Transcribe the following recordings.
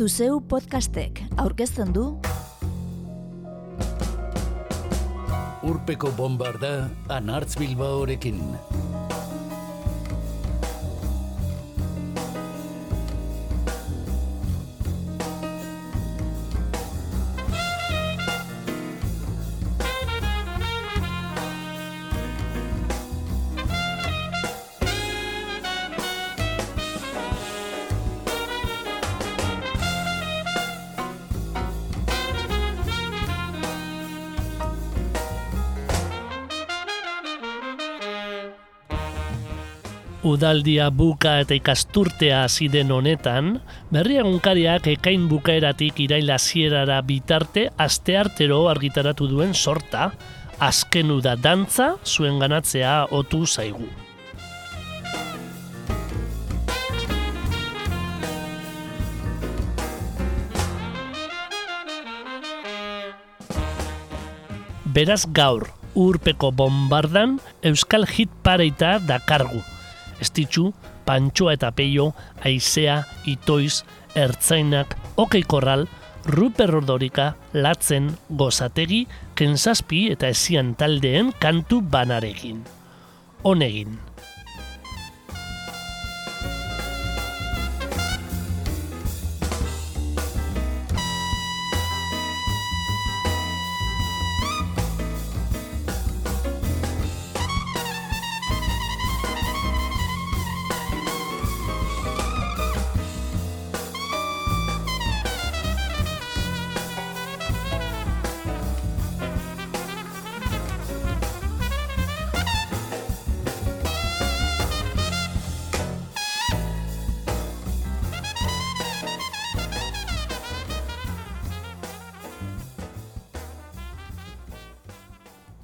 Zuzeu podcastek aurkezten du Urpeko bombarda anartz bilbaorekin. Udaldia buka eta ikasturtea hasi den honetan, berri egunkariak ekain bukaeratik iraila zierara bitarte asteartero argitaratu duen sorta, azken uda dantza zuen ganatzea otu zaigu. Beraz gaur, urpeko bombardan, Euskal Hit Pareita dakargu. Estitxu, Pantxoa eta Peio, Aizea, Itoiz, Ertzainak, Okei Korral, Ruper Ordorika, Latzen, Gozategi, Kensazpi eta Ezian taldeen kantu banarekin. Honegin.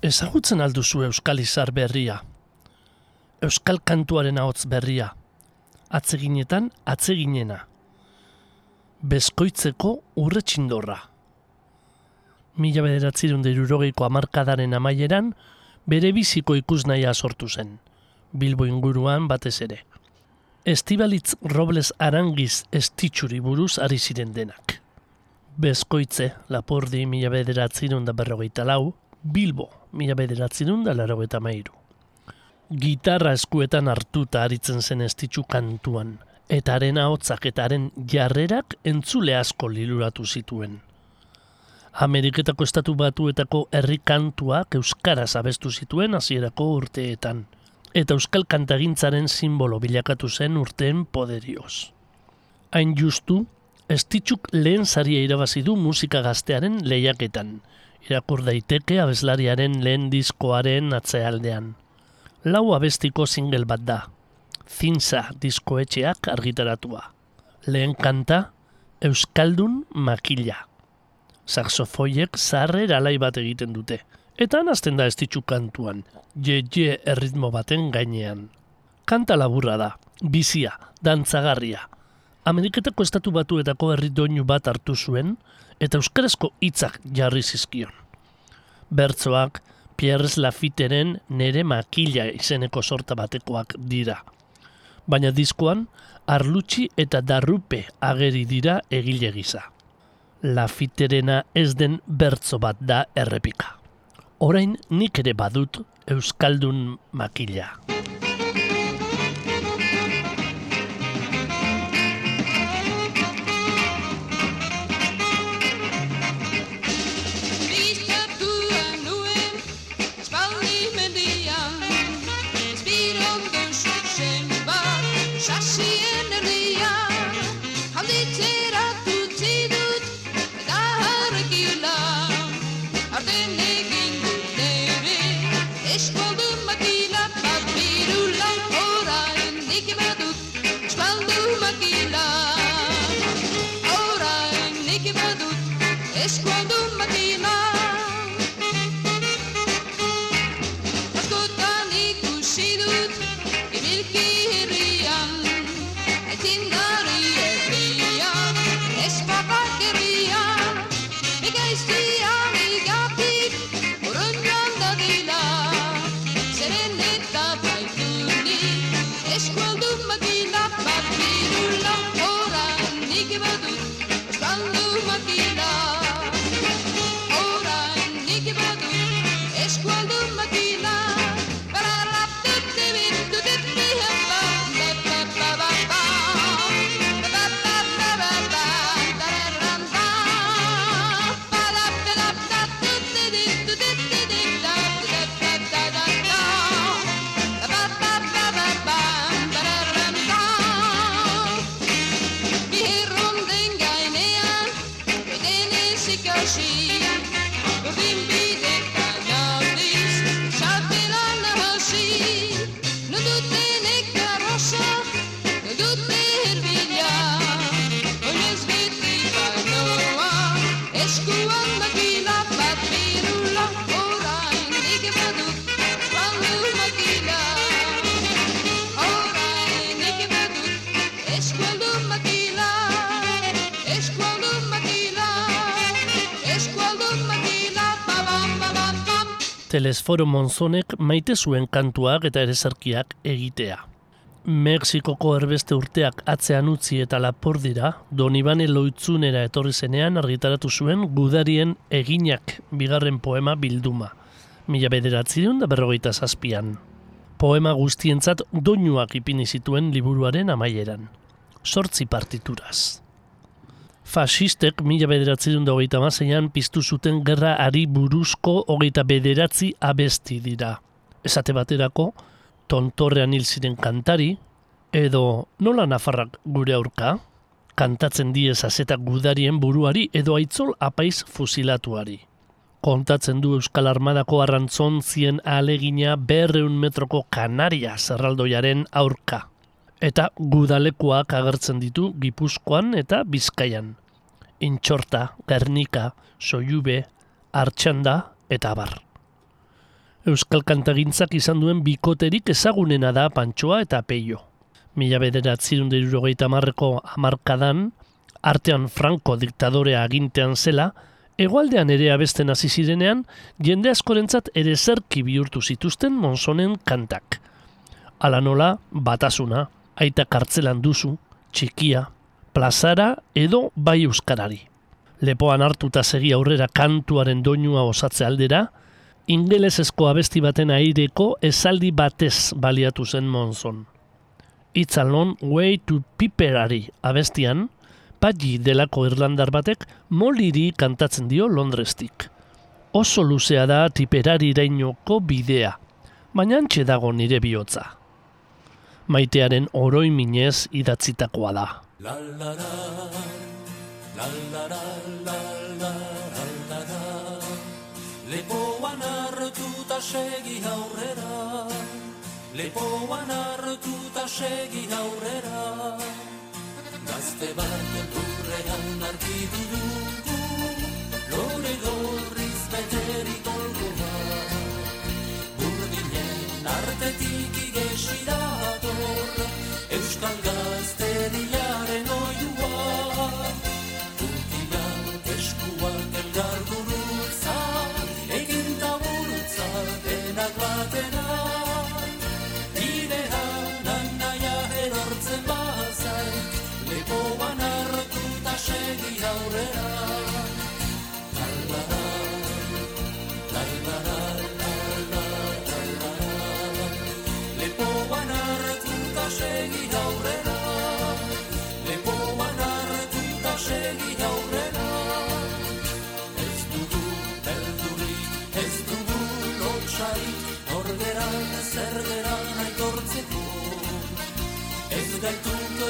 Ezagutzen alduzu Euskal Izar berria. Euskal kantuaren ahots berria. Atzeginetan atzeginena. Bezkoitzeko urretxindorra. Mila bederatzerun derurogeiko amarkadaren amaieran, bere biziko ikusnaia sortu zen. Bilbo inguruan batez ere. Estibalitz Robles Arangiz estitxuri buruz ari ziren denak. Bezkoitze, Lapordi mila bederatzerun da berrogeita lau, Bilbo, mila bederatzerun da laro eta mairu. Gitarra eskuetan hartuta aritzen zen estitxu kantuan, eta haren ahotzak eta haren jarrerak entzule asko liluratu zituen. Ameriketako estatu batuetako herri kantuak euskaraz abestu zituen hasierako urteetan, eta euskal kantagintzaren simbolo bilakatu zen urteen poderioz. Hain justu, estitxuk lehen saria irabazi du musika gaztearen lehiaketan, irakur daiteke abeslariaren lehen diskoaren atzealdean. Lau abestiko single bat da, Zinza diskoetxeak argitaratua. Lehen kanta, Euskaldun Makila. Saxofoiek zarrer alai bat egiten dute, eta nazten da estitxu kantuan, je-je erritmo baten gainean. Kanta laburra da, bizia, dantzagarria. Ameriketako estatu batuetako herri doinu bat hartu zuen, eta euskarazko hitzak jarri zizkion. Bertzoak Pierre Lafiteren nere makila izeneko sorta batekoak dira. Baina diskoan, arlutxi eta darrupe ageri dira egile gisa. Lafiterena ez den bertzo bat da errepika. Orain nik ere badut Euskaldun makila. Telesforo Monzonek maite zuen kantuak eta erezarkiak egitea. Mexikoko erbeste urteak atzean utzi eta lapor dira, Donibane loitzunera etorri zenean argitaratu zuen gudarien eginak bigarren poema bilduma. Mila bederatzireun da berrogeita zazpian. Poema guztientzat doinuak ipini zituen liburuaren amaieran. Sortzi partituraz. Fasistek mila bederatzireun da hogeita mazeian piztu zuten gerra ari buruzko hogeita bederatzi abesti dira. Esate baterako, tontorrean hil ziren kantari, edo nola nafarrak gure aurka, kantatzen diez azeta gudarien buruari edo aitzol apaiz fusilatuari. Kontatzen du Euskal Armadako arrantzon zien alegina berreun metroko kanaria zerraldoiaren aurka. Eta gudalekoak agertzen ditu Gipuzkoan eta Bizkaian. Intxorta, Gernika, Soiube, Artxanda eta Abar. Euskal kantagintzak izan duen bikoterik ezagunena da Pantsoa eta Peio. Mila bederatzirun derurogeita marreko amarkadan, artean Franco diktadorea agintean zela, egualdean ere abesten hasi zirenean, jende askorentzat ere zerki bihurtu zituzten monzonen kantak. Ala nola, batasuna, aita kartzelan duzu, txikia, plazara edo bai euskarari. Lepoan hartuta segi aurrera kantuaren doinua osatze aldera, ingelesezko abesti baten aireko esaldi batez baliatu zen monzon. Itzalon Way to Piperari abestian, Paggi delako irlandar batek moliri kantatzen dio Londrestik. Oso luzea da tiperari irainoko bidea, baina antxe dago nire bihotza. Maitearen oroi minez idatzitakoa da. Lepoan hartuta segi aurrera. Lepoan hartuta segi aurrera. Gazte bat lurrean argitu dugu. Lore gorriz beterik olgoa Burdinen artetik igesi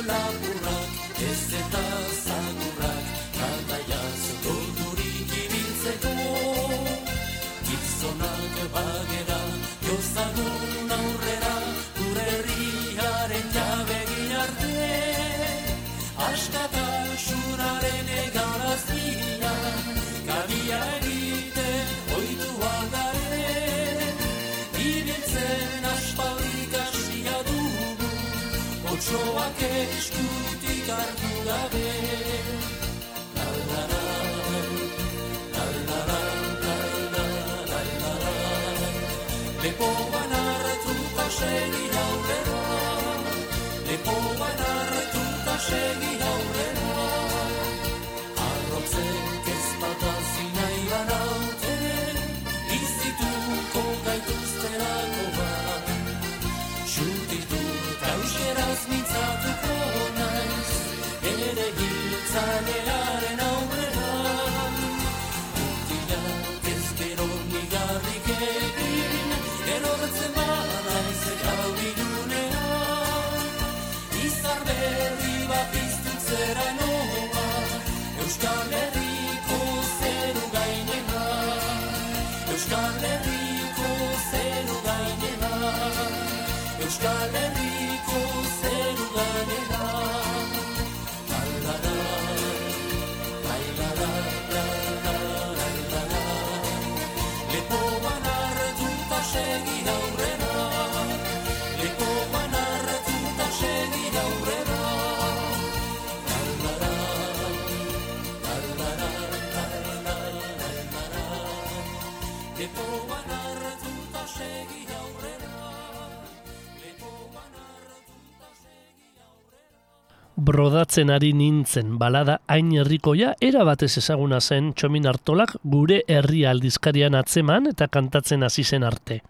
laburrak, ez eta zagurrak Kantaiaz gordurik ibiltzeko. Gizonak bagera, jozagun la la la la Lepoan hartuta segi aurrera Lepoan hartuta segi aurrera Sahneler Brodatzen ari nintzen balada hain herrikoia era batez ezaguna zen txomin hartolak gure herri aldizkarian atzeman eta kantatzen hasi zen arte.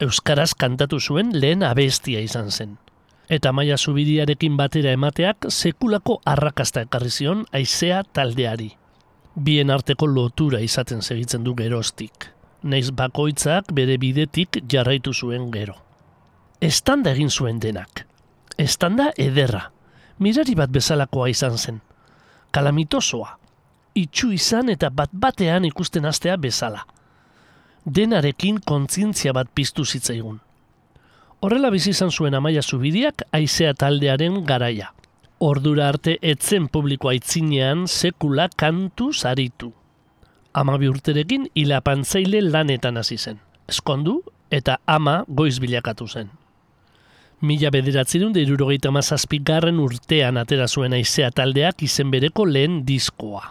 Euskaraz kantatu zuen lehen abestia izan zen. Eta maia zubiriarekin batera emateak sekulako arrakasta ekarri zion aizea taldeari. Bien arteko lotura izaten segitzen du geroztik. Naiz bakoitzak bere bidetik jarraitu zuen gero. Estanda egin zuen denak. Estanda ederra. Mirari bat bezalakoa izan zen. Kalamitosoa. Itxu izan eta bat batean ikusten astea bezala. Denarekin kontzientzia bat piztu zitzaigun. Horrela bizi izan zuen amaia zubidiak aizea taldearen garaia. Ordura arte etzen publikoa itzinean sekula kantu zaritu. Amabi urterekin hilapantzaile lanetan hasi zen. Eskondu eta ama goiz bilakatu zen. Mila bederatzerun da irurogeita mazazpigarren urtean atera zuen aizea taldeak izen bereko lehen diskoa.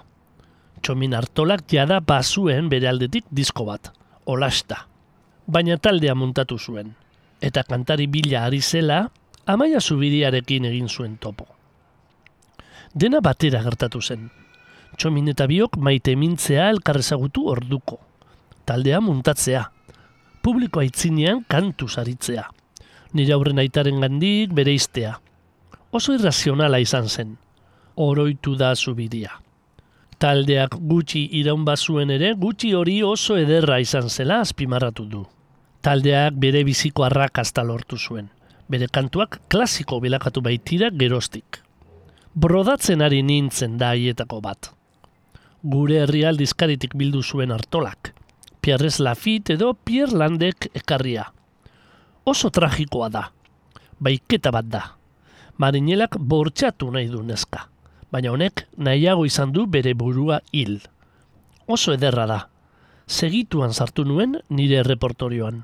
Txomin hartolak jada bazuen bere aldetik disko bat, olasta. Baina taldea muntatu zuen. Eta kantari bila ari zela, amaia zubiriarekin egin zuen topo. Dena batera gertatu zen. Txomin eta biok maite mintzea elkarrezagutu orduko. Taldea muntatzea. Publikoa itzinean kantu zaritzea nire aurren aitaren gandik bere iztea. Oso irrazionala izan zen, oroitu da zubidia. Taldeak gutxi iraun bazuen ere, gutxi hori oso ederra izan zela azpimarratu du. Taldeak bere biziko arrakasta lortu zuen. Bere kantuak klasiko bilakatu baitira gerostik. Brodatzen ari nintzen da haietako bat. Gure herri aldizkaritik bildu zuen hartolak. Pierres Lafitte edo Pierre Landek ekarria oso tragikoa da. Baiketa bat da. Marinelak bortxatu nahi du neska. Baina honek nahiago izan du bere burua hil. Oso ederra da. Segituan sartu nuen nire reportorioan.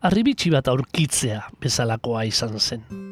Arribitsi bat aurkitzea bezalakoa izan zen.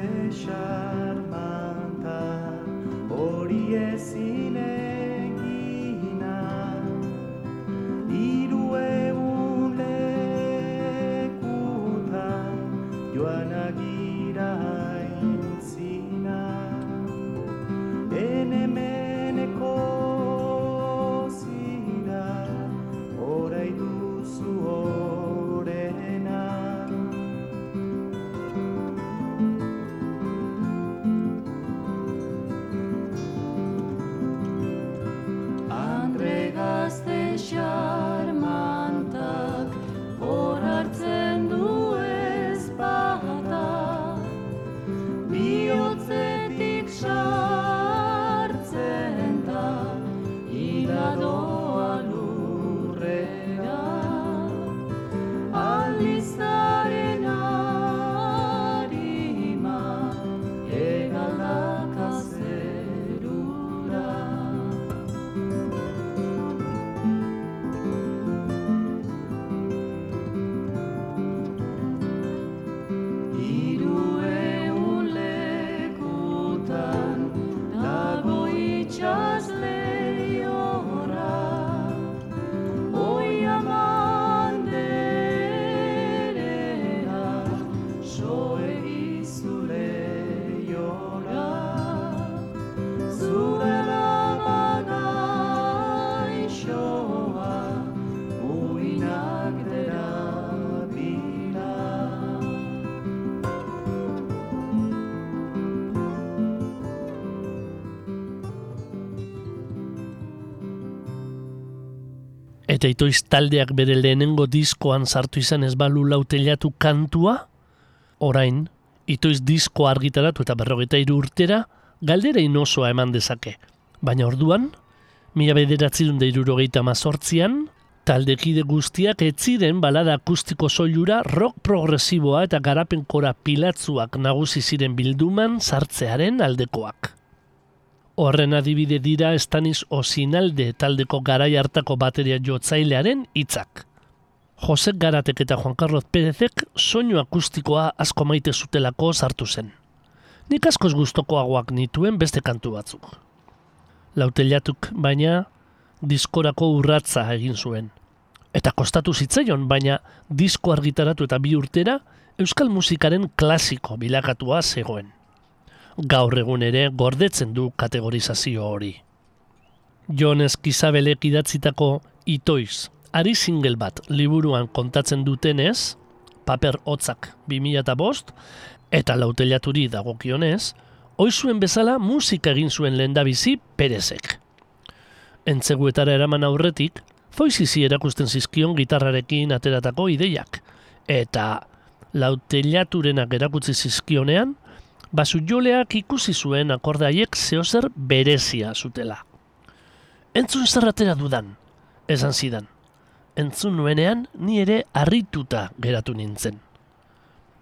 Gazte Eta itoiz taldeak bere lehenengo diskoan sartu izan ez balu lautelatu kantua, orain, itoiz disko argitaratu eta berrogeita hiru urtera, galdera inosoa eman dezake. Baina orduan, mila bederatzerun da irurogeita mazortzian, taldekide guztiak ez ziren balada akustiko soilura rock progresiboa eta garapenkora pilatzuak nagusi ziren bilduman sartzearen aldekoak. Horren adibide dira Estaniz Osinalde taldeko garai hartako bateria jotzailearen hitzak. Josek Garatek eta Juan Carlos Pérezek soinu akustikoa asko maite zutelako sartu zen. Nik askoz gustokoagoak nituen beste kantu batzuk. Lautelatuk baina diskorako urratza egin zuen. Eta kostatu zitzaion, baina disko argitaratu eta bi urtera euskal musikaren klasiko bilakatua zegoen gaur egun ere gordetzen du kategorizazio hori. Jon Eskizabelek idatzitako itoiz, ari single bat liburuan kontatzen dutenez, paper hotzak 2005 eta lautelaturi dagokionez, oizuen bezala musika egin zuen lehendabizi perezek. Entzeguetara eraman aurretik, foizizi erakusten zizkion gitarrarekin ateratako ideiak, eta lautelaturenak erakutsi zizkionean, Basujoleak ikusi zuen akordaiek zeozer berezia zutela. Entzun zerratera dudan, esan zidan. Entzun nuenean ni ere harrituta geratu nintzen.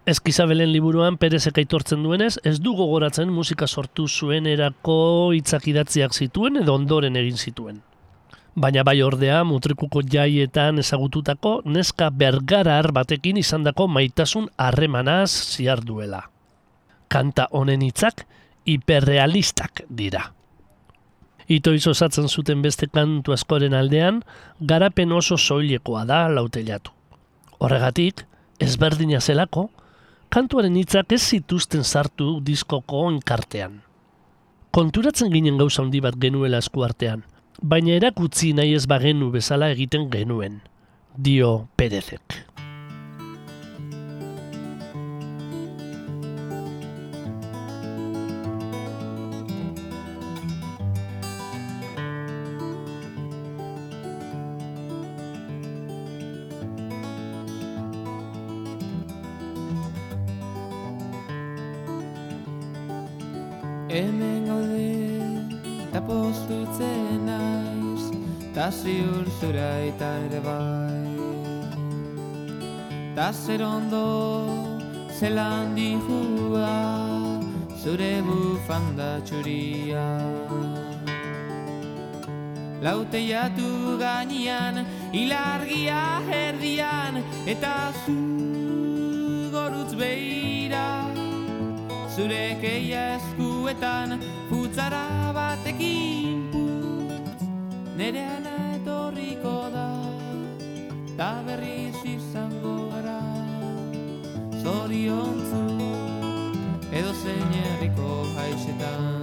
Eskizabelen liburuan perezek aitortzen duenez, ez du gogoratzen musika sortu zuen erako hitzak idatziak zituen edo ondoren egin zituen. Baina bai ordea mutrikuko jaietan ezagututako neska bergarar batekin izandako maitasun harremanaz ziar duela kanta honen hitzak hiperrealistak dira. Itoiz osatzen zuten beste kantu askoren aldean, garapen oso soilekoa da lautelatu. Horregatik, ezberdina zelako, kantuaren hitzak ez zituzten sartu diskoko enkartean. Konturatzen ginen gauza handi bat genuela eskuartean, baina erakutzi nahi ez bagenu bezala egiten genuen, dio Perezek. Zer ondo, zelan dihua, zure bufanda txuria. Lauteiatu gainean, ilargia erdian, eta zu gorutz beira. Zure keia eskuetan Futzara batekin putz Nere ana etorriko da Ta berriz Zoriontzu Edo zein herriko haixetan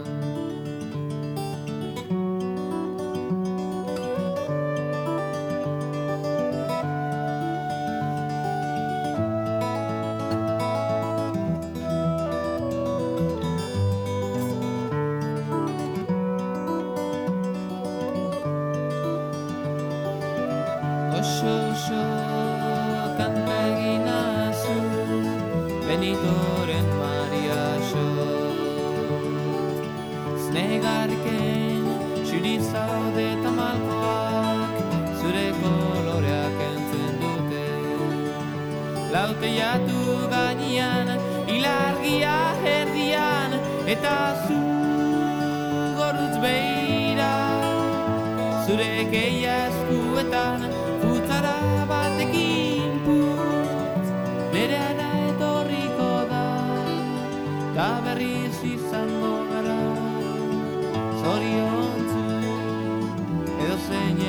Berriz izango gara Zoriontzu Edo zein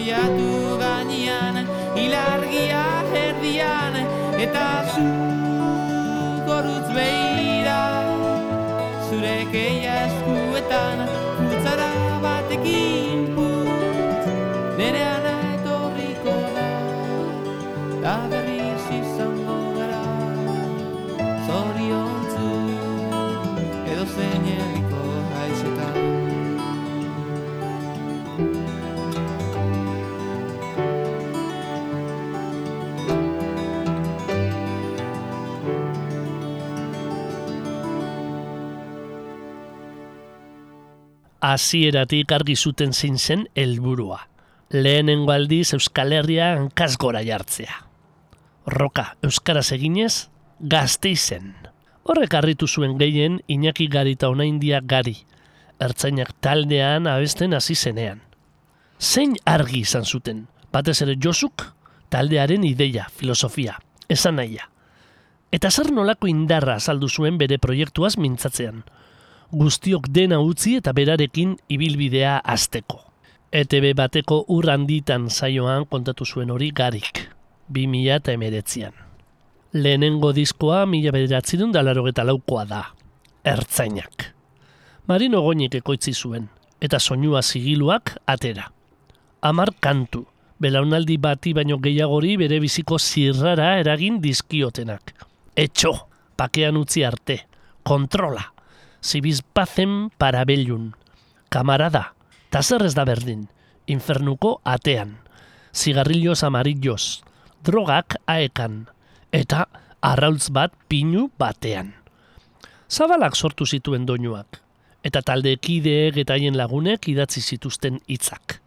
Laute jatu gainean Ilargia erdian Eta hasieratik argi zuten zein zen helburua. Lehenengo aldiz Euskal Herria hankaz gora jartzea. Roka euskaraz eginez gazteizen. Horrek harritu zuen gehien Iñaki Gari eta Onaindia Gari, ertzainak taldean abesten hasi zenean. Zein argi izan zuten, batez ere Josuk taldearen ideia, filosofia, esan nahia. Eta zer nolako indarra azaldu zuen bere proiektuaz mintzatzean. Guztiok dena utzi eta berarekin ibilbidea azteko. ETB bateko ur handitan saioan kontatu zuen hori garik, 2000 eta emeretzian. Lehenengo diskoa mila bederatzerun da laukoa da, ertzainak. Marino goinik ekoitzi zuen, eta soinua zigiluak atera. Amar kantu, belaunaldi bati baino gehiagori bere biziko zirrara eragin dizkiotenak. Etxo, pakean utzi arte, kontrola, zibizpazen parabellun, kamarada, ta zer ez da berdin, infernuko atean, zigarrillos amarillos, drogak aekan, eta arraultz bat pinu batean. Zabalak sortu zituen doinuak, eta taldekideek eta haien lagunek idatzi zituzten hitzak.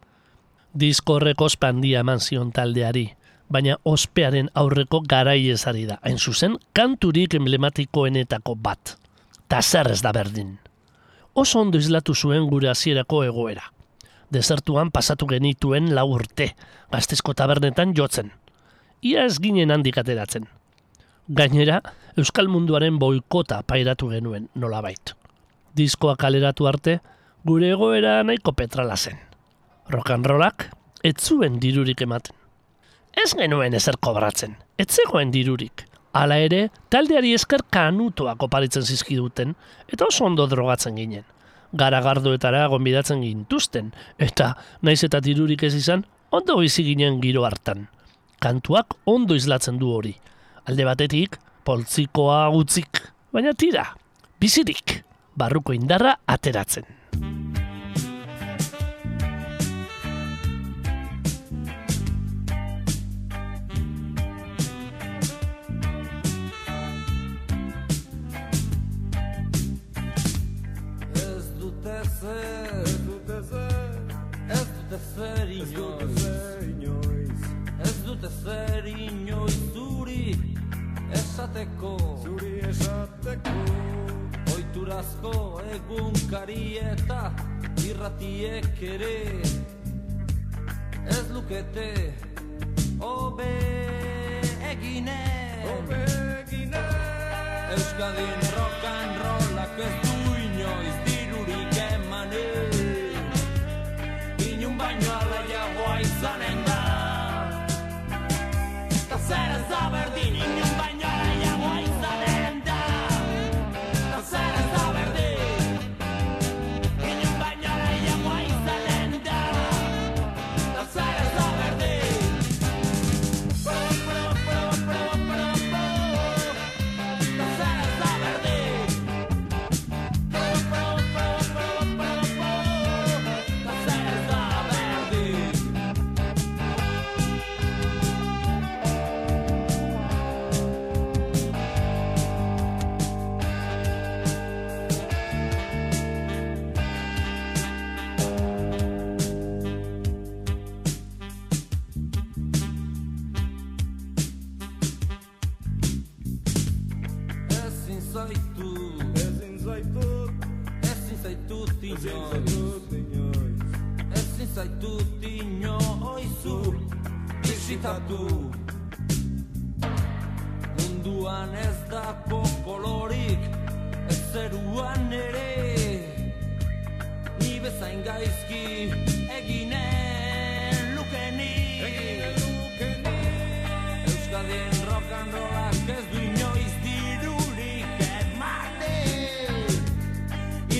Disko horreko ospandia eman zion taldeari, baina ospearen aurreko garaiezari da, hain zuzen, kanturik emblematikoenetako bat. Ta zer ez da berdin. Oso ondo izlatu zuen gure hasierako egoera. Desertuan pasatu genituen lau urte, gaztezko tabernetan jotzen. Ia ez ginen handik ateratzen. Gainera, Euskal Munduaren boikota pairatu genuen nolabait. Diskoa kaleratu arte, gure egoera nahiko petrala zen. Rokanrolak, ez zuen dirurik ematen. Ez genuen ezer kobratzen, ez zegoen dirurik, Hala ere, taldeari esker kanutoak oparitzen zizkiduten, eta oso ondo drogatzen ginen. Garagardoetara gonbidatzen gintuzten, eta naiz eta dirurik ez izan, ondo bizi ginen giro hartan. Kantuak ondo islatzen du hori. Alde batetik, poltzikoa gutzik, baina tira, bizirik, barruko indarra ateratzen. zeruan ere Ni bezain gaizki eginen lukeni. Eginen lukeni. Euskadien rock and rollak ez du inoiz dirurik ematen.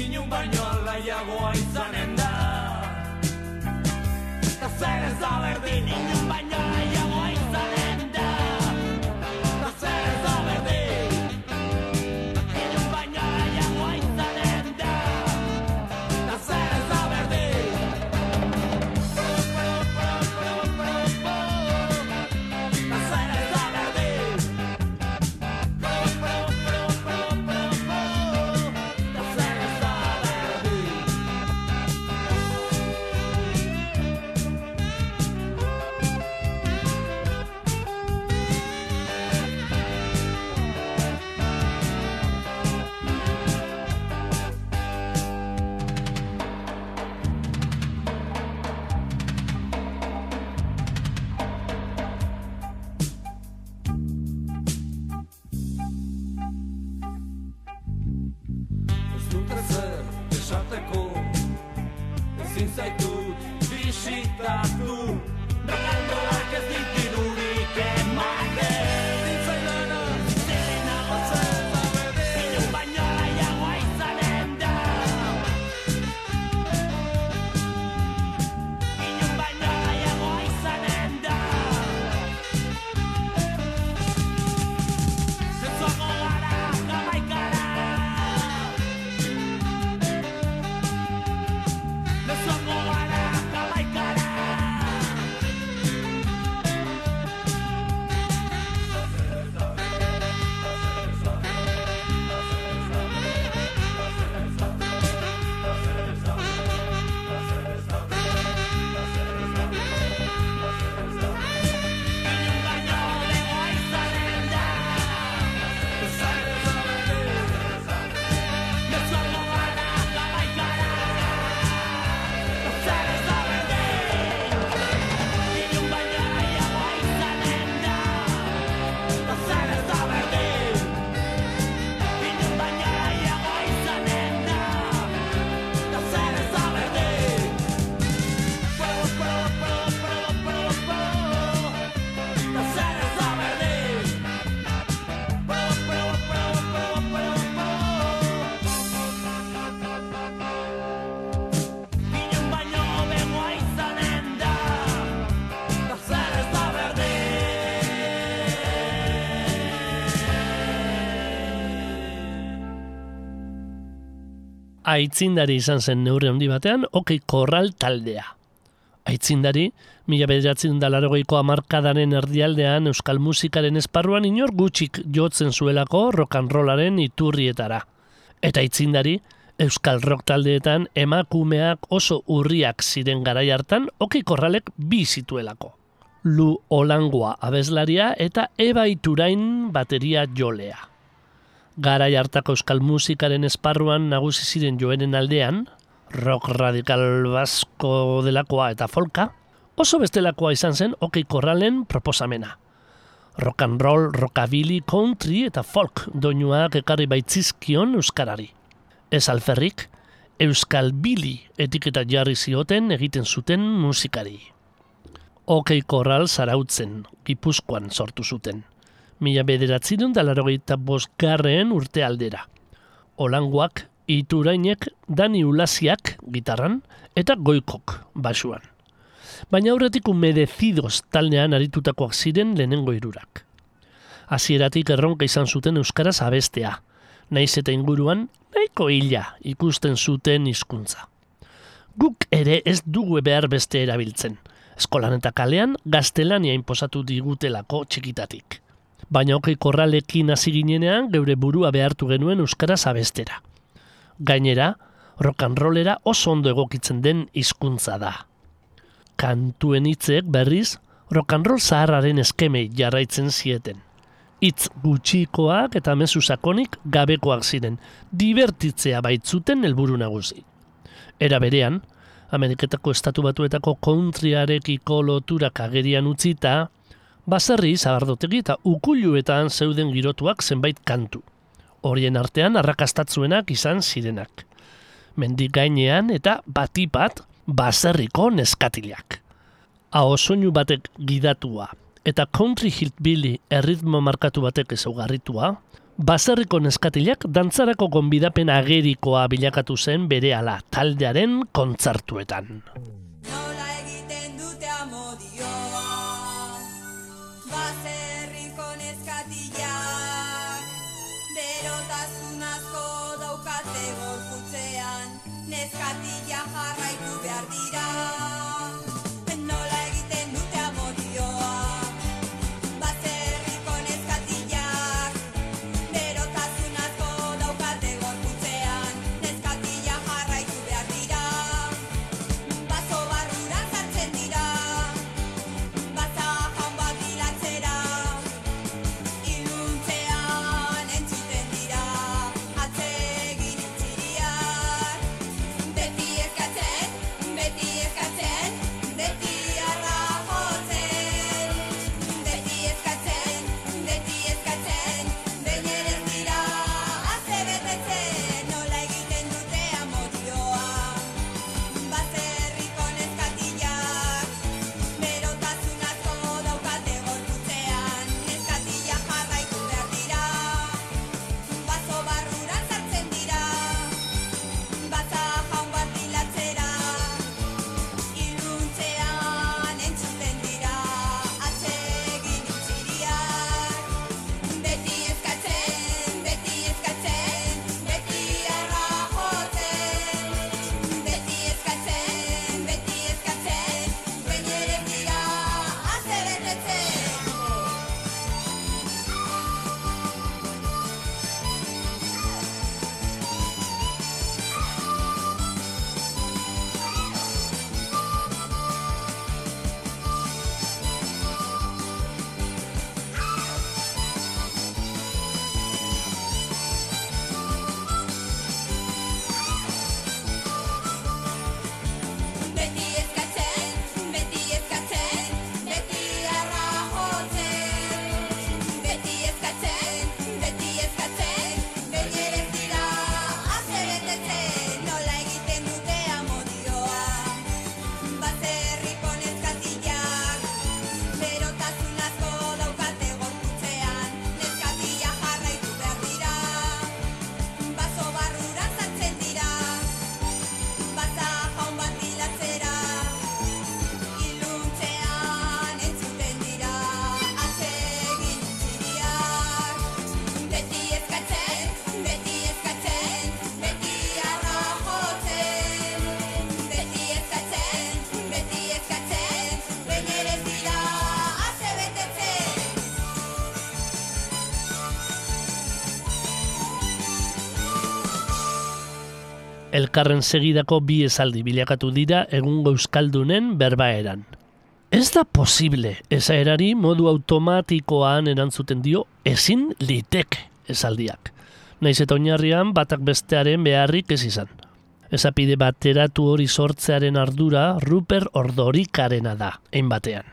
Inun baino alaiagoa izanen da. Eta zer ez da berdin inun Aitzindari izan zen neurri handi batean, okei korral taldea. Aitzindari, mila bederatzen dalarogeiko amarkadaren erdialdean euskal musikaren esparruan inor gutxik jotzen zuelako rollaren iturrietara. Eta aitzindari, euskal rock taldeetan emakumeak oso urriak ziren garai hartan okei korralek bi zituelako. Lu Olangoa abeslaria eta Eba Iturain bateria jolea. Garai hartako euskal musikaren esparruan nagusi ziren joenen aldean, rock radikal basko delakoa eta folka, oso bestelakoa izan zen okei korralen proposamena. Rock and roll, rockabilly, country eta folk doinuak ekarri baitzizkion euskarari. Ez alferrik, euskal bili etiketa jarri zioten egiten zuten musikari. Okei korral zarautzen, gipuzkoan sortu zuten. Mila bederatzidun da larogeita bosgarren urte aldera. Olangoak, iturainek, dani ulasiak gitarran eta goikok basuan. Baina aurretik umedecidos taldean aritutakoak ziren lehenengo irurak. Hasieratik erronka izan zuten euskaraz abestea, naiz eta inguruan nahiko hila ikusten zuten hizkuntza. Guk ere ez dugu behar beste erabiltzen. Eskolan eta kalean gaztelania inposatu digutelako txikitatik. Baina okei korralekin hasi ginenean geure burua behartu genuen euskaraz abestera. Gainera, rock and rollera oso ondo egokitzen den hizkuntza da. Kantuen hitzek berriz, rock and roll zaharraren eskemei jarraitzen zieten. Hitz gutxikoak eta mezu sakonik gabekoak ziren, divertitzea baitzuten helburu nagusi. Era berean, Ameriketako estatu batuetako countryarekiko loturak agerian utzita, baserri zabardotegi eta ukuluetan zeuden girotuak zenbait kantu. Horien artean arrakastatzuenak izan zirenak. Mendik gainean eta batipat baserriko neskatilak. Aho soinu batek gidatua eta country hillbilly erritmo markatu batek ezaugarritua, baserriko neskatilak dantzarako gonbidapen agerikoa bilakatu zen berehala taldearen kontzartuetan. Elkarren segidako bi esaldi bilakatu dira egungo euskaldunen berbaeran. Ez da posible esaerari modu automatikoan erantzuten dio ezin liteke esaldiak. Naiz eta oinarrian batak bestearen beharrik ez izan. Esapide bateratu hori sortzearen ardura Ruper Ordorikarena da, hein batean.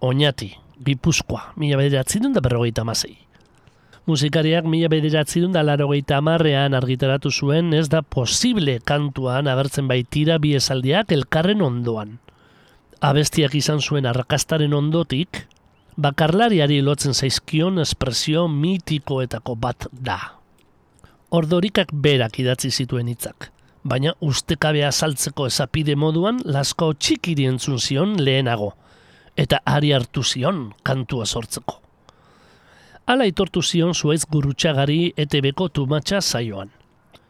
Oñati, Gipuzkoa, mila bederatzi da berrogeita amasei. Musikariak mila bederatzi da larogeita amarrean argitaratu zuen ez da posible kantuan agertzen baitira bi esaldiak elkarren ondoan. Abestiak izan zuen arrakastaren ondotik, bakarlariari lotzen zaizkion espresio mitikoetako bat da. Ordorikak berak idatzi zituen hitzak, baina ustekabea saltzeko esapide moduan lasko txikiri entzun zion lehenago, eta ari hartu zion kantua sortzeko. Hala itortu zion zuaiz gurutxagari ETB-ko tumatxa saioan.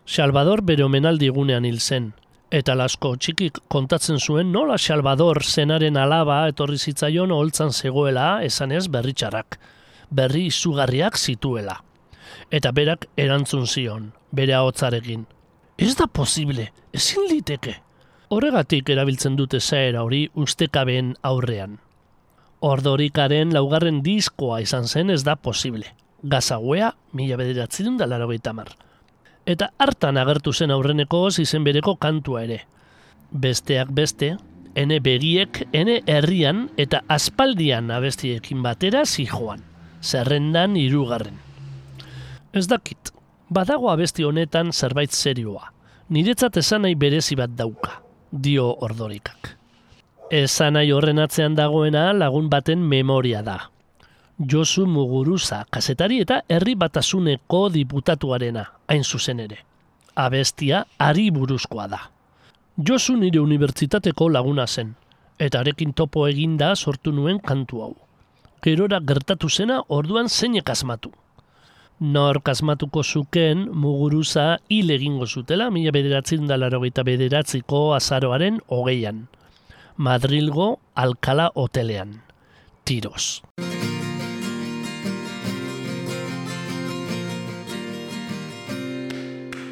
Salvador bere omenaldi egunean hil zen, eta lasko txikik kontatzen zuen nola Salvador zenaren alaba etorri zitzaion oholtzan zegoela esanez berritxarrak, berri izugarriak zituela. Eta berak erantzun zion, bere ahotzarekin. Ez da posible, ezin liteke. Horregatik erabiltzen dute zaera hori ustekabeen aurrean. Ordorikaren laugarren diskoa izan zen ez da posible. Gazauea, mila bederatzerun da larogeita mar. Eta hartan agertu zen aurreneko izen bereko kantua ere. Besteak beste, ene begiek, ene herrian eta aspaldian abestiekin batera zijoan. Zerrendan hirugarren. Ez dakit, badago abesti honetan zerbait serioa. Niretzat esan nahi berezi bat dauka, dio ordorikak. Esan nahi horren atzean dagoena lagun baten memoria da. Josu Muguruza, kasetari eta herri batasuneko diputatuarena, hain zuzen ere. Abestia ari buruzkoa da. Josu nire unibertsitateko laguna zen, eta arekin topo eginda sortu nuen kantu hau. Gerora gertatu zena orduan zeinek asmatu. Nor kasmatuko zuken muguruza hil egingo zutela mila bederatzen da larogeita bederatziko azaroaren hogeian. Madrilgo Alcala hotelean. Tiros.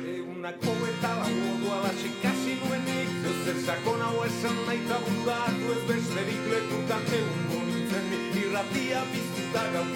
Egunako eta lagodua batxe kasi nuenik Zer sakon hau esan nahi eta budatu ez besterik lekutan egungo nintzen irratia biztuta gau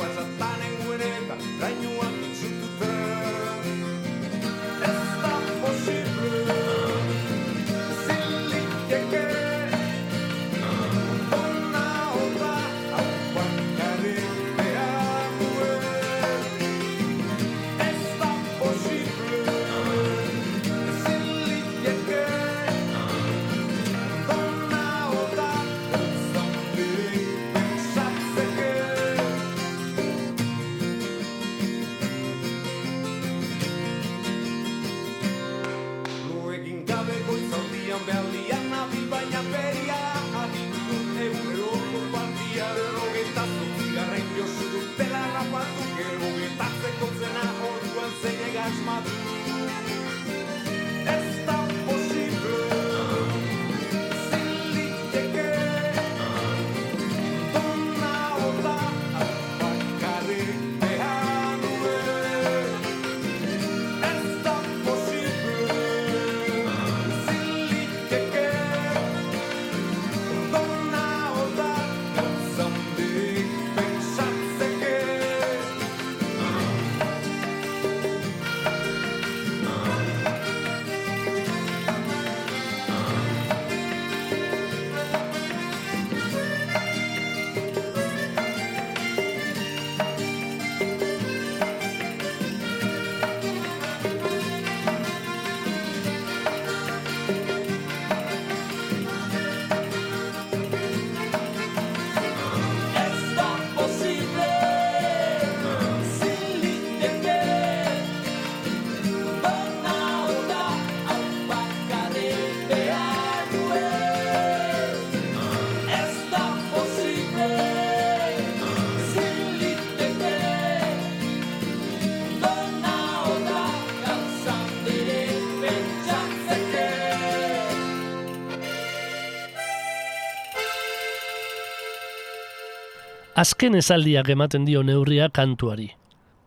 Azken esaldiak ematen dio neurria kantuari.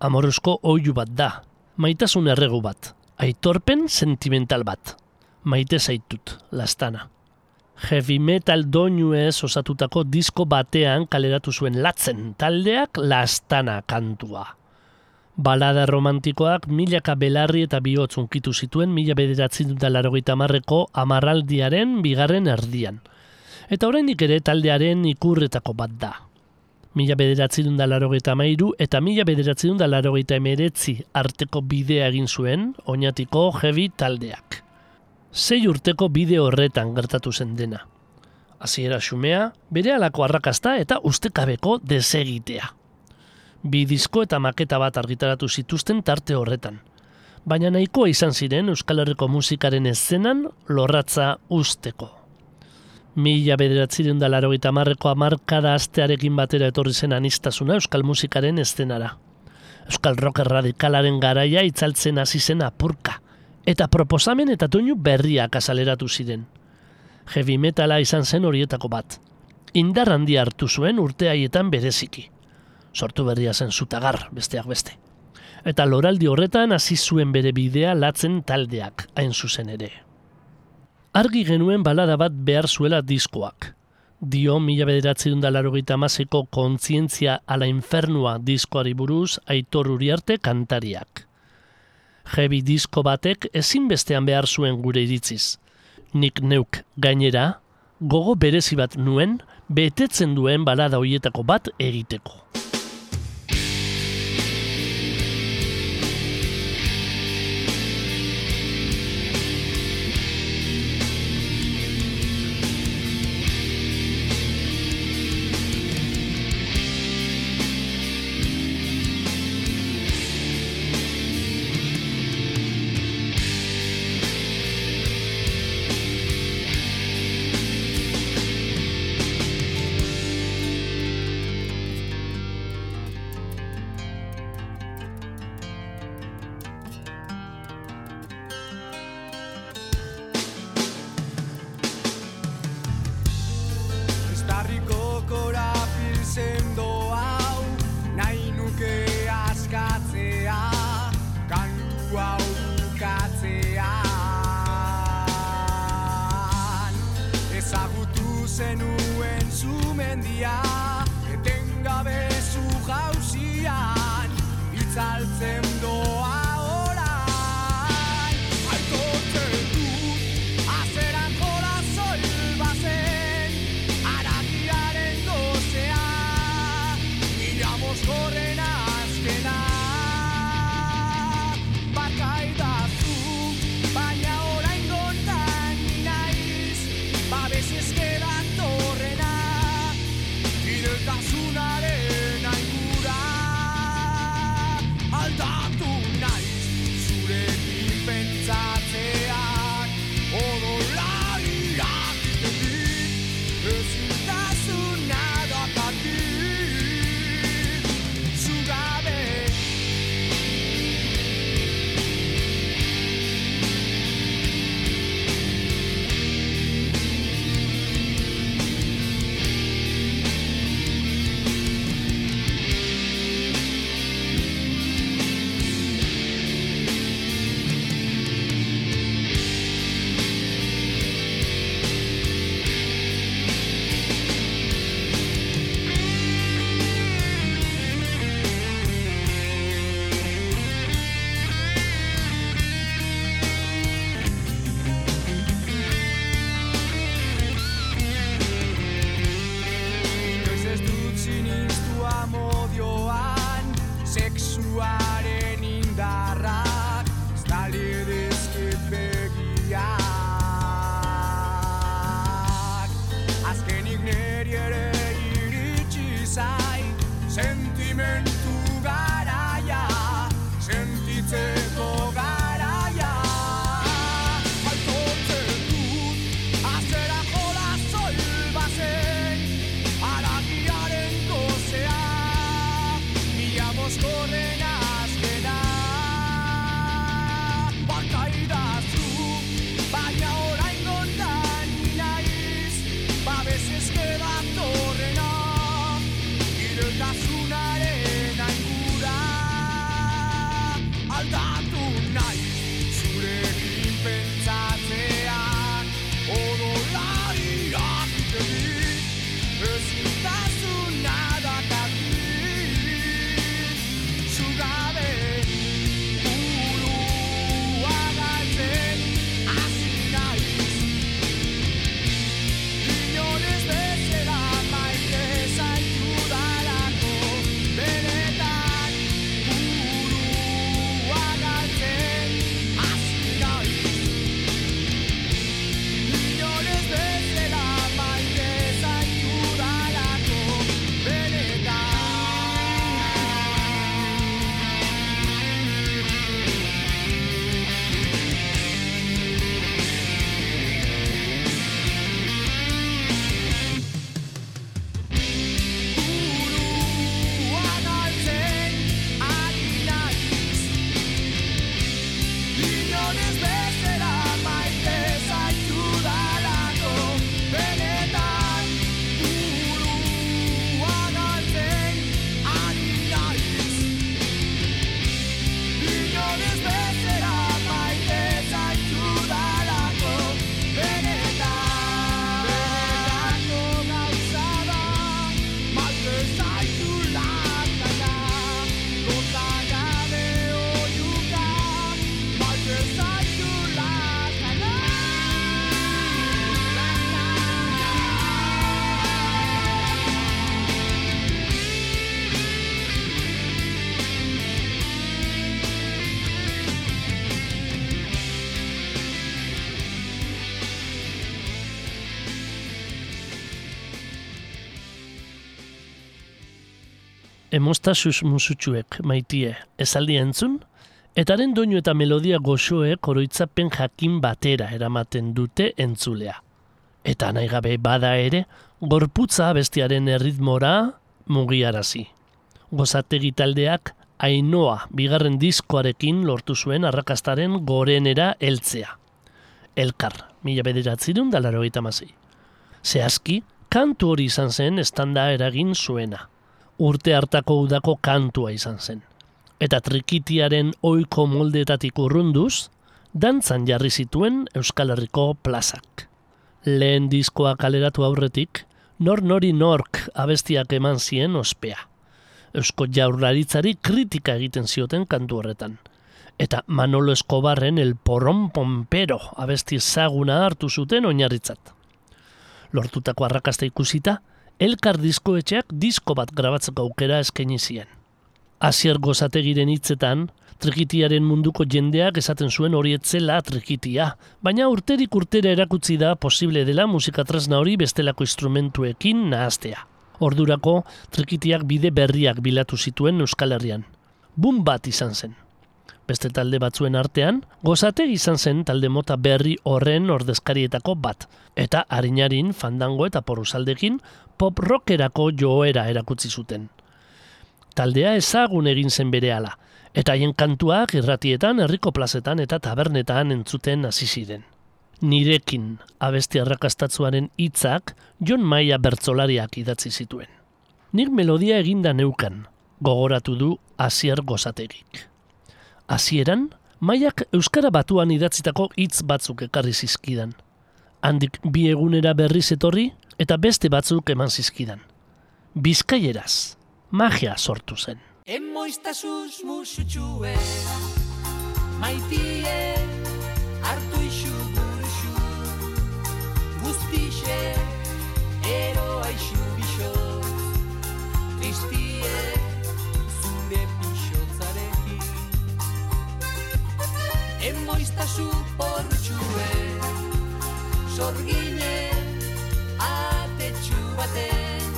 Amorozko oihu bat da, maitasun erregu bat, aitorpen sentimental bat. Maite zaitut, lastana. Heavy metal doinuez osatutako disko batean kaleratu zuen latzen taldeak lastana kantua. Balada romantikoak milaka belarri eta bihotz unkitu zituen mila bederatzen dut larogeita marreko amarraldiaren bigarren erdian. Eta oraindik ere taldearen ikurretako bat da. Mila bederatzen dut larogeita mairu eta mila bederatzen dut larogeita emeretzi arteko bidea egin zuen, oinatiko heavy taldeak. Sei urteko bide horretan gertatu zen dena. Hasiera xumea, bere alako arrakasta eta ustekabeko desegitea. Bi disko eta maketa bat argitaratu zituzten tarte horretan. Baina nahikoa izan ziren Euskal Herriko musikaren eszenan lorratza usteko. Mila bederatzireun da laro eta marreko amarkada astearekin batera etorri zen anistasuna Euskal musikaren eszenara. Euskal rock radikalaren garaia itzaltzen hasi zen apurka, eta proposamen eta doinu berriak azaleratu ziren. Heavy metala izan zen horietako bat. Indar handia hartu zuen urte haietan bereziki. Sortu berria zen zutagar, besteak beste. Eta loraldi horretan hasi zuen bere bidea latzen taldeak, hain zuzen ere. Argi genuen balada bat behar zuela diskoak. Dio mila bederatzen da larogeita amazeko kontzientzia ala infernua diskoari buruz aitor uriarte kantariak. Heavy disko batek ezinbestean behar zuen gure iritziz. Nik neuk gainera, gogo berezi bat nuen, betetzen duen balada hoietako bat egiteko. Emostasuz musutsuek maitie esaldia entzun, etaren doinu eta melodia goxoek oroitzapen jakin batera eramaten dute entzulea. Eta nahi gabe bada ere, gorputza bestiaren erritmora mugiarazi. Gozategi taldeak Ainoa bigarren diskoarekin lortu zuen arrakastaren gorenera heltzea. Elkar, mila bederatzerun da laro Zehazki, kantu hori izan zen estanda eragin zuena. Urte hartako udako kantua izan zen. Eta trikitiaren oiko moldetatik urrunduz, dantzan jarri zituen Euskal Herriko plazak. Lehen diskoa kaleratu aurretik, nor nori nork abestiak eman zien ospea. Eusko jaurlaritzari kritika egiten zioten kantu horretan. Eta Manolo Escobarren el porron pompero abesti ezaguna hartu zuten oinarritzat. Lortutako arrakasta ikusita, elkar diskoetxeak disko bat grabatzeko aukera eskaini zien. Asier gozategiren hitzetan, trikitiaren munduko jendeak esaten zuen hori etzela trikitia, baina urterik urtera erakutsi da posible dela musika tresna hori bestelako instrumentuekin nahaztea. Ordurako trikitiak bide berriak bilatu zituen Euskal Herrian. Bum bat izan zen. Beste talde batzuen artean, gozate izan zen talde mota berri horren ordezkarietako bat, eta harinarin, fandango eta poruzaldekin pop rockerako joera erakutsi zuten. Taldea ezagun egin zen berehala, eta haien kantuak irratietan, herriko plazetan eta tabernetan entzuten hasi ziren. Nirekin abesti arrakastatzuaren hitzak Jon Maia bertzolariak idatzi zituen. Nik melodia eginda neukan, gogoratu du Asier gozategik. Hasieran, Maiak Euskara batuan idatzitako hitz batzuk ekarri zizkidan. Handik bi egunera berriz etorri eta beste batzuk eman zizkidan. Bizkaieraz, magia sortu zen. Emoiztasuz musutxue Maitie hartu isu burxu Guztixe eroa isu bixo Tristie Emoiztazu portxue Sorgine atetxu baten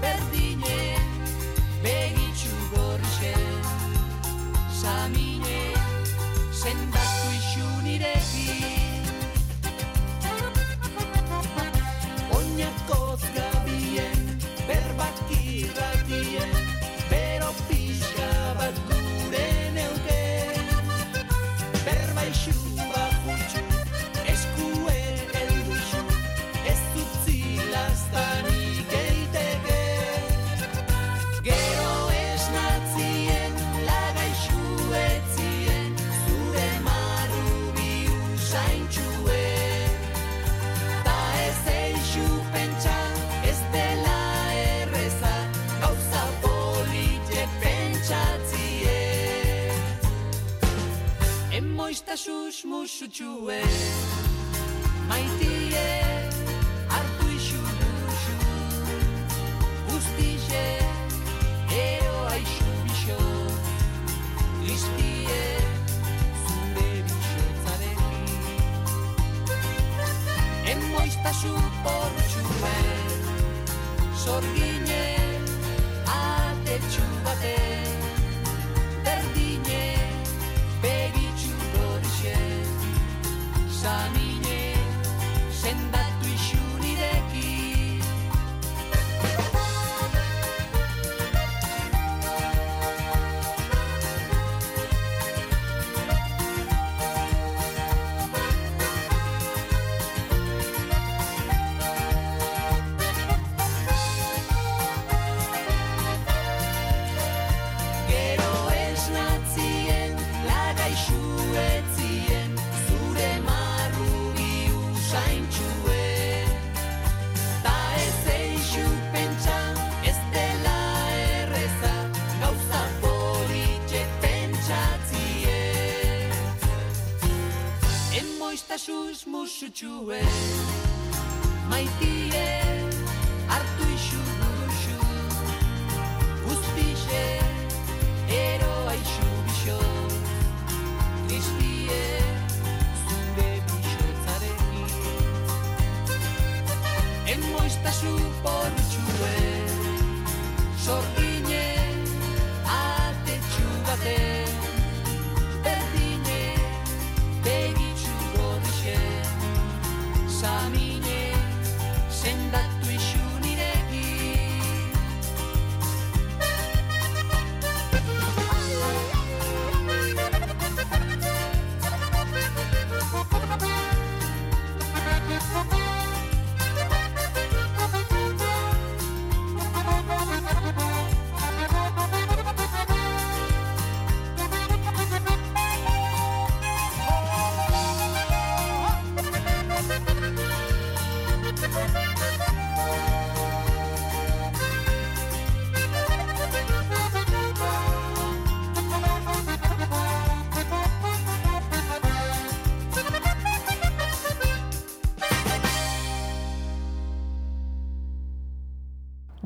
Berdine Musutxuen, maitie, hartu isu duxu, guztixe, eroa isu bixo, tristie, zure bixotzarekin. Emoiztazu portxue, sorgine,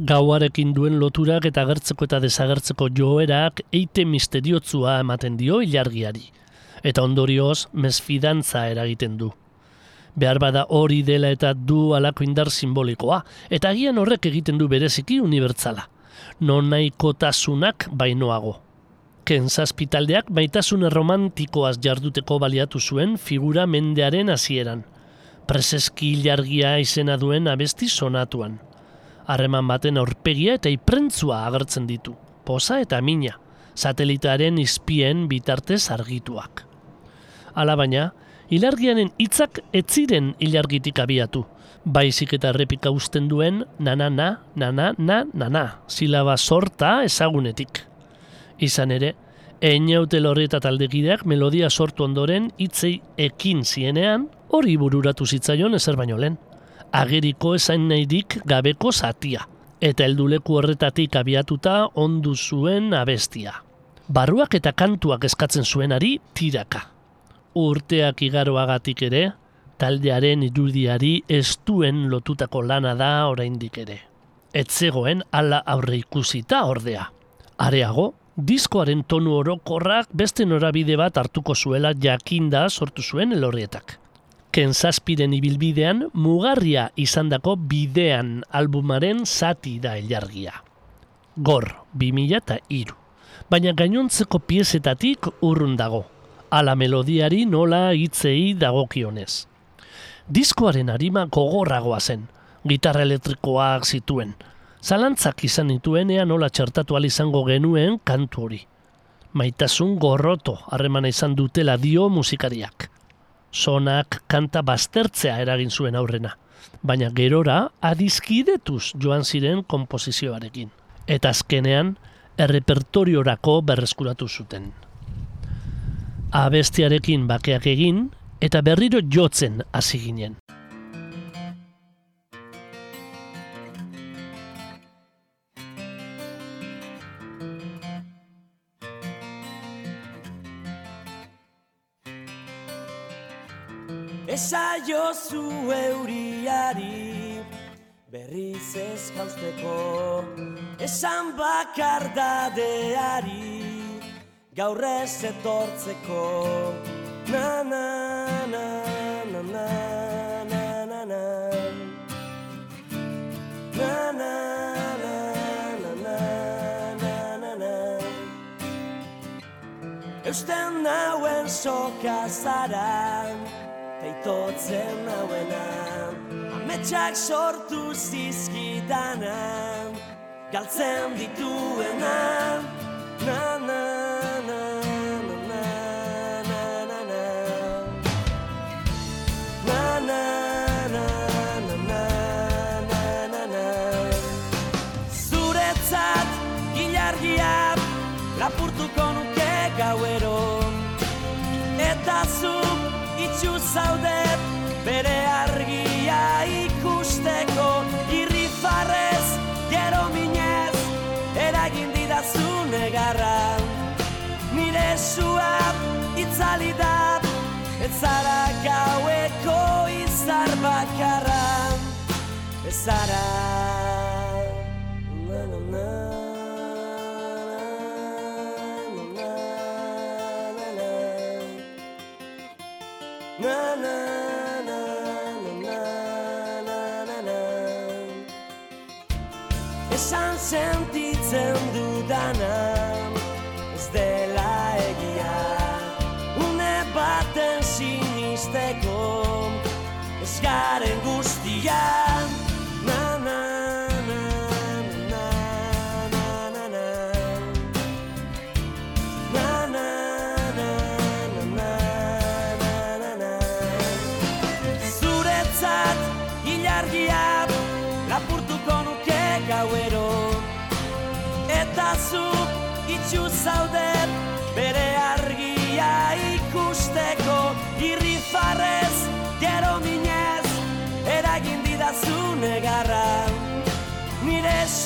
Gauarekin duen loturak eta agertzeko eta desagertzeko joerak eite misteriotzua ematen dio ilargiari. Eta ondorioz, mesfidantza eragiten du. Behar bada hori dela eta du alako indar simbolikoa, eta agian horrek egiten du bereziki unibertsala. Non nahikotasunak bainoago. Ken zazpitaldeak maitasun romantikoaz jarduteko baliatu zuen figura mendearen hasieran. Preseski ilargia izena duen abesti sonatuan harreman baten aurpegia eta iprentzua agertzen ditu, posa eta mina, satelitaren izpien bitartez argituak. Hala baina, ilargianen hitzak ez ziren ilargitik abiatu, baizik eta errepika usten duen nana-na, nana-na, nana, silaba sorta ezagunetik. Izan ere, Einaute lorri eta taldekideak melodia sortu ondoren hitzei ekin zienean, hori bururatu zitzaion ezer baino lehen ageriko esain nahirik gabeko zatia, eta helduleku horretatik abiatuta ondu zuen abestia. Barruak eta kantuak eskatzen zuenari tiraka. Urteak igaroagatik ere, taldearen irudiari ez duen lotutako lana da oraindik ere. Ez zegoen ala aurre ikusita ordea. Areago, diskoaren tonu orokorrak beste norabide bat hartuko zuela jakinda sortu zuen elorrietak. Ken zazpiren ibilbidean mugarria izandako bidean albumaren zati da ilargia. Gor, 2000 eta iru. Baina gainontzeko piezetatik urrun dago. Ala melodiari nola hitzei dagokionez. Diskoaren arima gogorragoa zen, gitarra elektrikoak zituen. Zalantzak izan nituenean nola txertatu izango genuen kantu hori. Maitasun gorroto harremana izan dutela dio musikariak sonak kanta baztertzea eragin zuen aurrena, baina gerora adizkidetuz joan ziren konposizioarekin. Eta azkenean, errepertoriorako berreskuratu zuten. Abestiarekin bakeak egin, eta berriro jotzen hasi ginen. Esaiozu euriari berriz ez jausteko Esan bakardadeari gaur ez etortzeko Na na na na na na na na Na na Eusten nauen soka zara Teitotzen nauena Ametsak sortu zizkidana Galtzen dituena Na na na na na na na na Na na na na na na na Zuretzat ilargia Lapurtuko nuke gauero Eta zu itxu zaude zara gaueko izar bakarra. Ez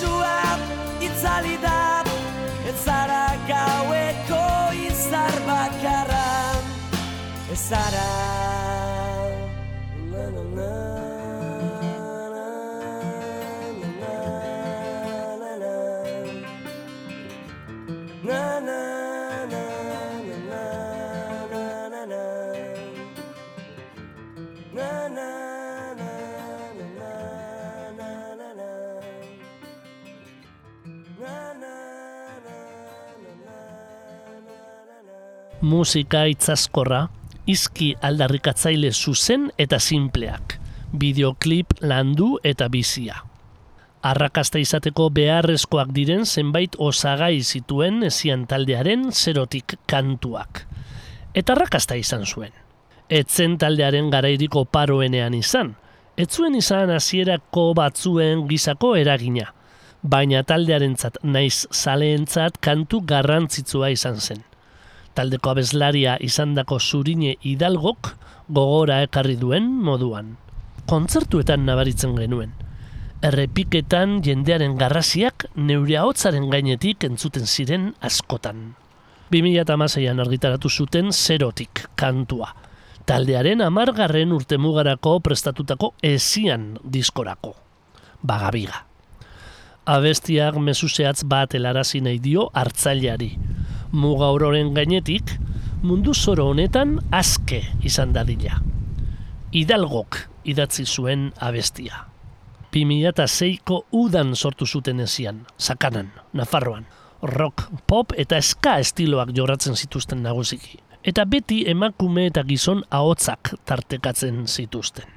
Sua itzali da, ez zara gaueko izar bakarra. Ez zara Musika itzazkorra, izki aldarrikatzaile zuzen eta simpleak, bideoklip landu eta bizia. Arrakasta izateko beharrezkoak diren zenbait osagai zituen ezian taldearen zerotik kantuak. Eta arrakasta izan zuen. Etzen taldearen garairiko paroenean izan, ez zuen izan hasierako batzuen gizako eragina, baina taldearentzat naiz zaleentzat kantu garrantzitsua izan zen taldeko abeslaria izandako zurine hidalgok gogora ekarri duen moduan. Kontzertuetan nabaritzen genuen. Errepiketan jendearen garrasiak neure ahotzaren gainetik entzuten ziren askotan. 2008an argitaratu zuten zerotik kantua. Taldearen amargarren urtemugarako prestatutako ezian diskorako. Bagabiga. Abestiak mezuzeatz bat helarazi nahi dio hartzaileari. Muga ororen gainetik, mundu zoro honetan azke izan dadila. Hidalgok idatzi zuen abestia. 2006ko udan sortu zuten ezian, sakanan, Nafarroan. Rock, pop eta ska estiloak jorratzen zituzten nagusiki. Eta beti emakume eta gizon ahotsak tartekatzen zituzten.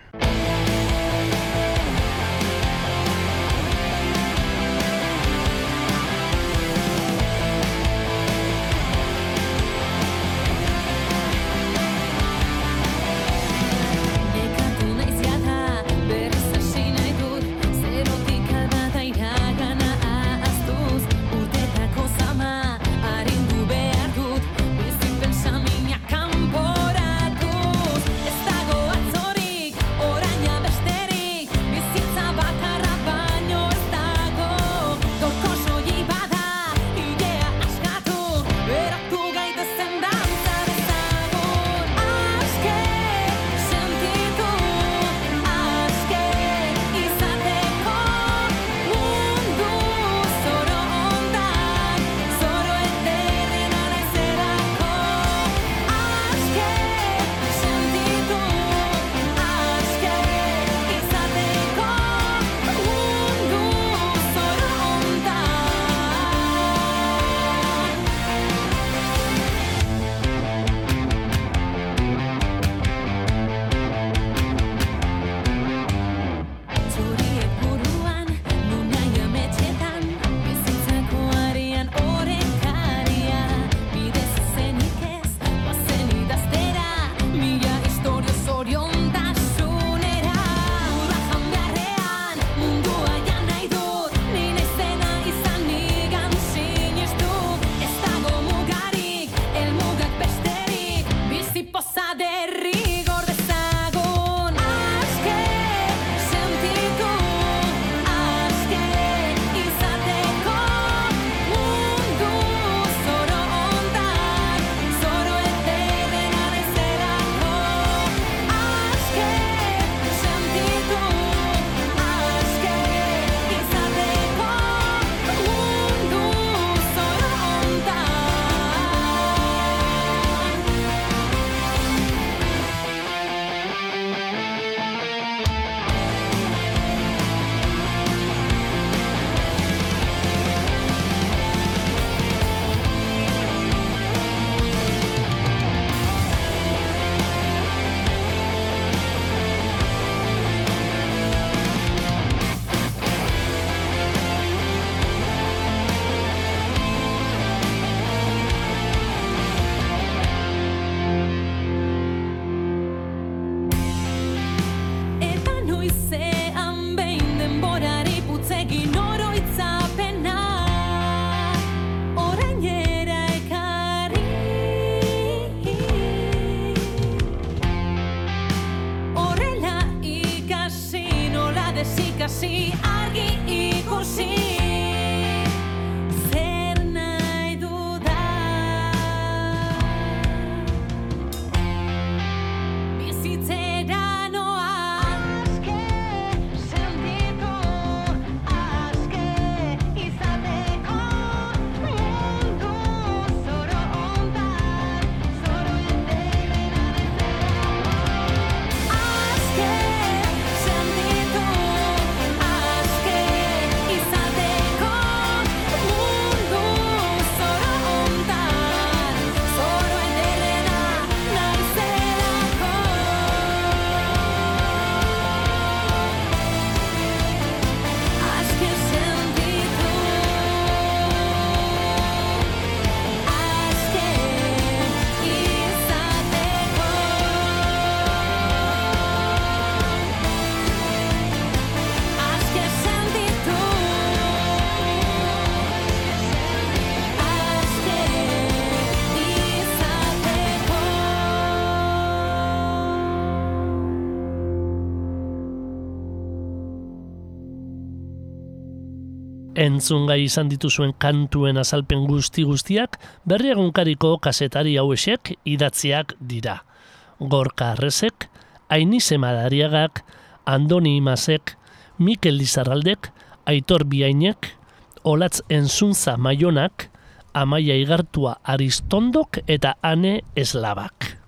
Entzungai izan dituzuen kantuen azalpen guzti guztiak berriagunkariko kasetari hauesek idatziak dira. Gorka Arrezek, Ainize Madariagak, Andoni Imasek, Mikel Lizarraldek, Aitor Biainek, Olatz Enzuntza Maionak, Amaia Igartua Aristondok eta Ane Eslabak.